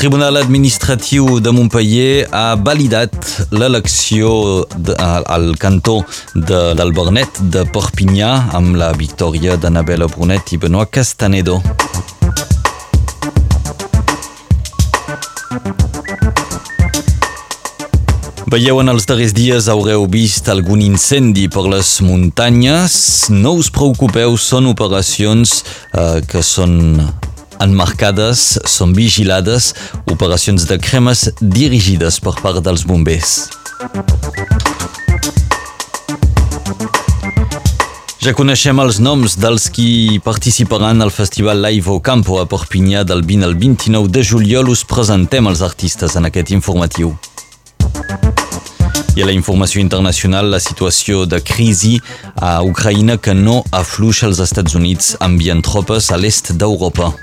Tribunal Administratiu de Montpellier ha validat l'elecció al cantó de l'Albernet de Perpinyà amb la victòria d'Anabela Brunet i Benoit Castanedo. Veieu, en els darrers dies haureu vist algun incendi per les muntanyes. No us preocupeu, són operacions eh, que són enmarcades, són vigilades, operacions de cremes dirigides per part dels bombers. Ja coneixem els noms dels qui participaran al Festival Live au Campo a Perpinyà del 20 al 29 de juliol. Us presentem els artistes en aquest informatiu. I a la informació internacional, la situació de crisi a Ucraïna que no afluixa als Estats Units enviant tropes a l'est d'Europa.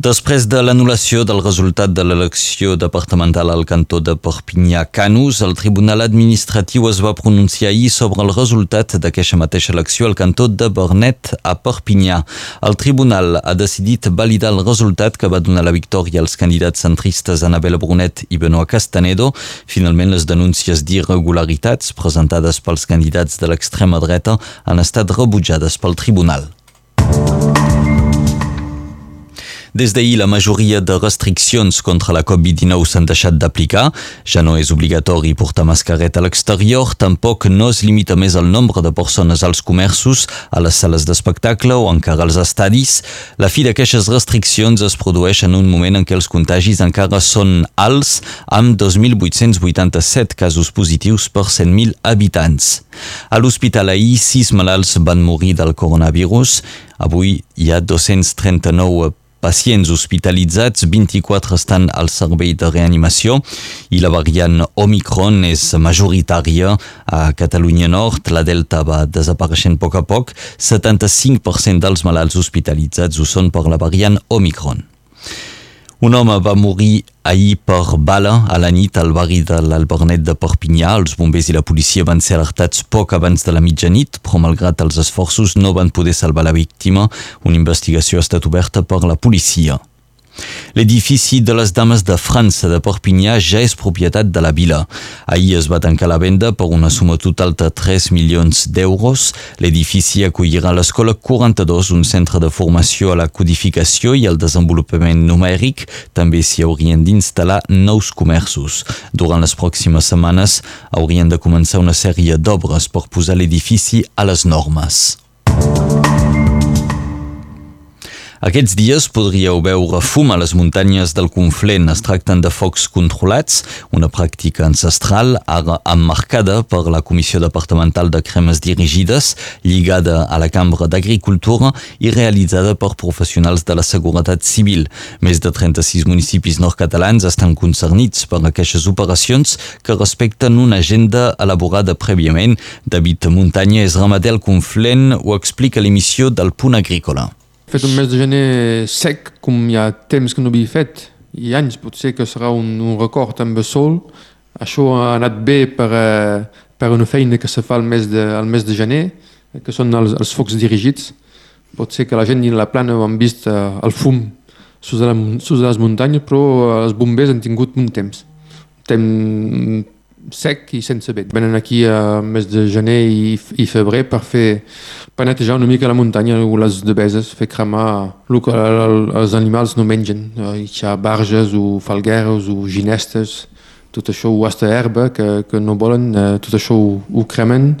Després de l'anul·lació del resultat de l'elecció departamental al cantó de Perpinyà-Canus, el Tribunal Administratiu es va pronunciar ahir sobre el resultat d'aquesta mateixa elecció al cantó de Bernet a Perpinyà. El Tribunal ha decidit validar el resultat que va donar la victòria als candidats centristes Anabel Brunet i Benoit Castanedo. Finalment, les denúncies d'irregularitats presentades pels candidats de l'extrema dreta han estat rebutjades pel Tribunal. Des d'ahir, la majoria de restriccions contra la Covid-19 s'han deixat d'aplicar. Ja no és obligatori portar mascareta a l'exterior, tampoc no es limita més el nombre de persones als comerços, a les sales d'espectacle o encara als estadis. La fi d'aquestes restriccions es produeix en un moment en què els contagis encara són alts, amb 2.887 casos positius per 100.000 habitants. A l'hospital ahir, sis malalts van morir del coronavirus. Avui hi ha 239 pacients hospitalitzats, 24 estan al servei de reanimació i la variant Omicron és majoritària a Catalunya Nord. La Delta va desapareixent a poc a poc. 75% dels malalts hospitalitzats ho són per la variant Omicron. Un home va morir ahir per bala a la nit al barri de l'Albernet de Perpinyà. Els bombers i la policia van ser alertats poc abans de la mitjanit, però malgrat els esforços no van poder salvar la víctima. Una investigació ha estat oberta per la policia. L'edifici de les Dames de França de Perpinyà ja és propietat de la vila. Ahir es va tancar la venda per una suma total de 3 milions d'euros. L'edifici acollirà l'Escola 42, un centre de formació a la codificació i al desenvolupament numèric. També s'hi haurien d'instal·lar nous comerços. Durant les pròximes setmanes haurien de començar una sèrie d'obres per posar l'edifici a les normes. Aquests dies podríeu veure fum a les muntanyes del Conflent. Es tracten de focs controlats, una pràctica ancestral ara emmarcada per la Comissió Departamental de Cremes Dirigides, lligada a la Cambra d'Agricultura i realitzada per professionals de la seguretat civil. Més de 36 municipis nord-catalans estan concernits per aquestes operacions que respecten una agenda elaborada prèviament. David Muntanya és ramader al Conflent, ho explica l'emissió del Punt Agrícola fet un mes de gener sec, com hi ha temps que no havia fet, i anys, potser que serà un, un record també sol. Això ha anat bé per, eh, per una feina que se fa al mes de, al mes de gener, que són els, els focs dirigits. Pot ser que la gent i la plana ho han vist eh, el fum sus de, la, de les muntanyes, però els bombers han tingut un temps. Un temps sec i sense vent. Venen aquí a mes de gener i, i febrer per fer per netejar una mica la muntanya o les deveses, fer cremar el que els animals no mengen. Hi ha barges o falgueres o ginestes, tot això ho hasta herba que, que no volen, eh, tot això ho, ho cremen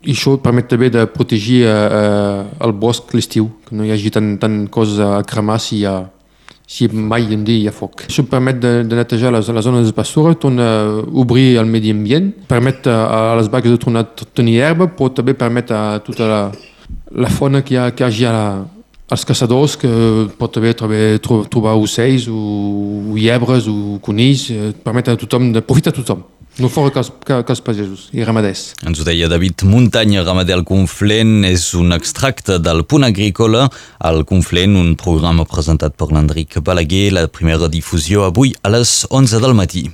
i això permet també de protegir eh, eh el bosc l'estiu, que no hi hagi tant, tant cosa a cremar si hi ha si mai un dia hi ha foc. Això permet de, de netejar les, les zones de pastura, torna a obrir el medi ambient, permet a, a les vaques de tornar a tenir herba, però també permet a tota la, la fauna que hi, ha, que hi hagi a la, als caçadors, que pot també trobar, trobar ocells o, o llebres o conills, eh, permet a tothom, de profitar a tothom. No fora que que, que els pagesos i ramaders. Ens ho deia David Muntanya, ramader al Conflent. És un extracte del Punt Agrícola al Conflent, un programa presentat per l'Enric Balaguer, la primera difusió avui a les 11 del matí.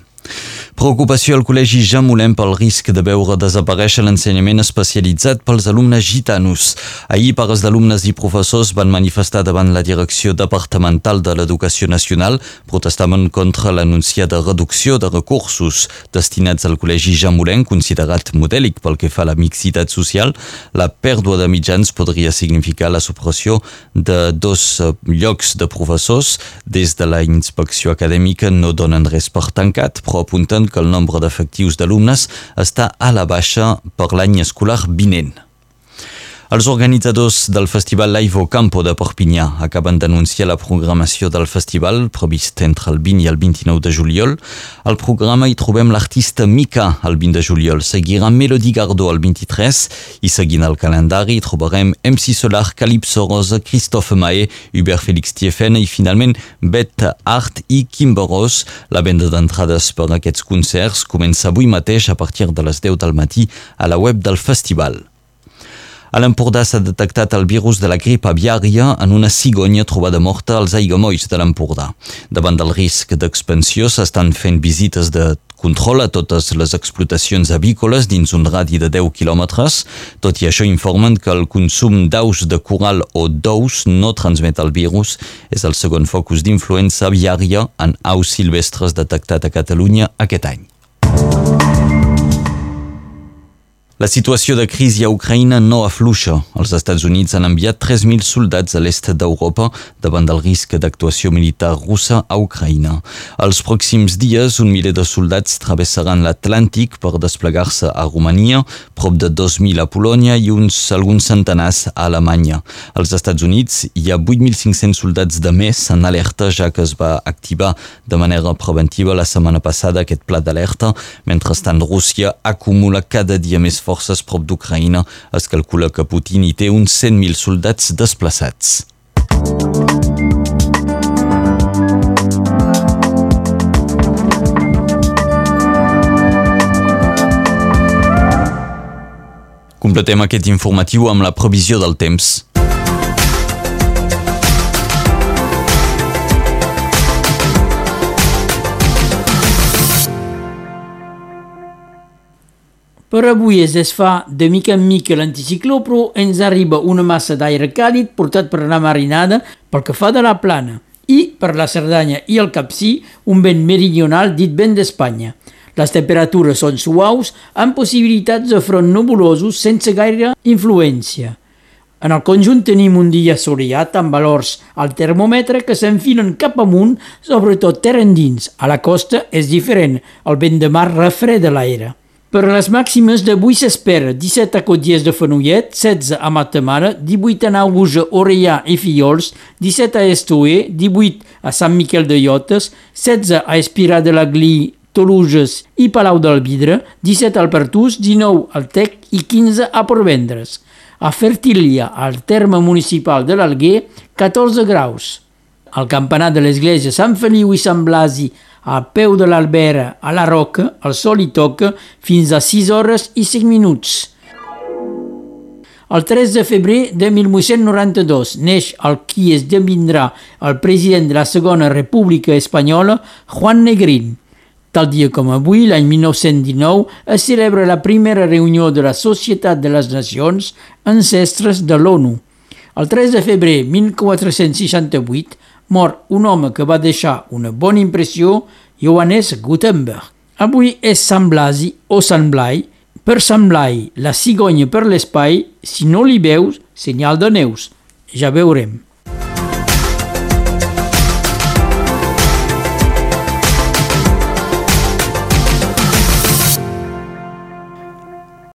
Preocupació al Col·legi Jamolem pel risc de veure desaparèixer l'ensenyament especialitzat pels alumnes gitanos. Ahir, pares d'alumnes i professors van manifestar davant la Direcció Departamental de l'Educació Nacional, protestaven contra l'anunciada reducció de recursos destinats al Col·legi Jamolem, considerat modèlic pel que fa a la mixitat social. La pèrdua de mitjans podria significar la supressió de dos eh, llocs de professors. Des de la inspecció acadèmica no donen res per tancat, però apunten que el nombre d'efectius d'alumnes està a la baixa per l'any escolar vinent. Els organitzadors del festival Live Campo de Perpinyà acaben d'anunciar la programació del festival, previst entre el 20 i el 29 de juliol. Al programa hi trobem l'artista Mika el 20 de juliol, seguirà Melody Gardó el 23 i seguint el calendari trobarem MC Solar, Calypso Rosa, Christophe Mae, Hubert Félix Tiefen i finalment Bet Art i Kimberos. La venda d'entrades per aquests concerts comença avui mateix a partir de les 10 del matí a la web del festival. A l'Empordà s'ha detectat el virus de la grip aviària en una cigonya trobada morta als aiguamolls de l'Empordà. Davant del risc d'expansió s'estan fent visites de control a totes les explotacions avícoles dins un radi de 10 quilòmetres. Tot i això informen que el consum d'aus de coral o d'ous no transmet el virus. És el segon focus d'influença aviària en aus silvestres detectat a Catalunya aquest any. La situació de crisi a Ucraïna no afluixa. Els Estats Units han enviat 3.000 soldats a l'est d'Europa davant del risc d'actuació militar russa a Ucraïna. Els pròxims dies, un miler de soldats travessaran l'Atlàntic per desplegar-se a Romania, prop de 2.000 a Polònia i uns alguns centenars a Alemanya. Als Estats Units hi ha 8.500 soldats de més en alerta, ja que es va activar de manera preventiva la setmana passada aquest pla d'alerta. Mentrestant, Rússia acumula cada dia més forces prop d'Ucraïna. Es calcula que Putin hi té uns 100.000 soldats desplaçats. Completem aquest informatiu amb la previsió del temps. Per avui es desfà de mica en mica l'anticicló, però ens arriba una massa d'aire càlid portat per la marinada pel que fa de la plana i per la Cerdanya i el Capcí un vent meridional dit vent d'Espanya. Les temperatures són suaus amb possibilitats de front nebulosos sense gaire influència. En el conjunt tenim un dia assolellat amb valors al termòmetre que s'enfilen cap amunt, sobretot terra endins. A la costa és diferent, el vent de mar refreda l'aire. Per les màximes d'avui s'espera 17 a Coties de Fenollet, 16 a Matamara, 18 a Nauja, Orellà i Fillols, 17 a Estoé, 18 a Sant Miquel de Llotes, 16 a Espirà de la Gli, Toluges i Palau del Vidre, 17 al Pertús, 19 al Tec i 15 a Porvendres. A Fertília, al terme municipal de l'Alguer, 14 graus. Al campanar de l'església Sant Feliu i Sant Blasi, a peu de l'Albera, a la Roca, el sol hi toca fins a 6 hores i 5 minuts. El 3 de febrer de 1892 neix el qui esdevindrà el president de la Segona República Espanyola, Juan Negrín. Tal dia com avui, l'any 1919, es celebra la primera reunió de la Societat de les Nacions Ancestres de l'ONU. El 3 de febrer 1468 mor un home que va deixar una bona impressió, Johannes Gutenberg. Avui és Sant Blasi o Sant Blai. Per Sant Blai, la cigonya per l'espai, si no li veus, senyal de neus. Ja veurem.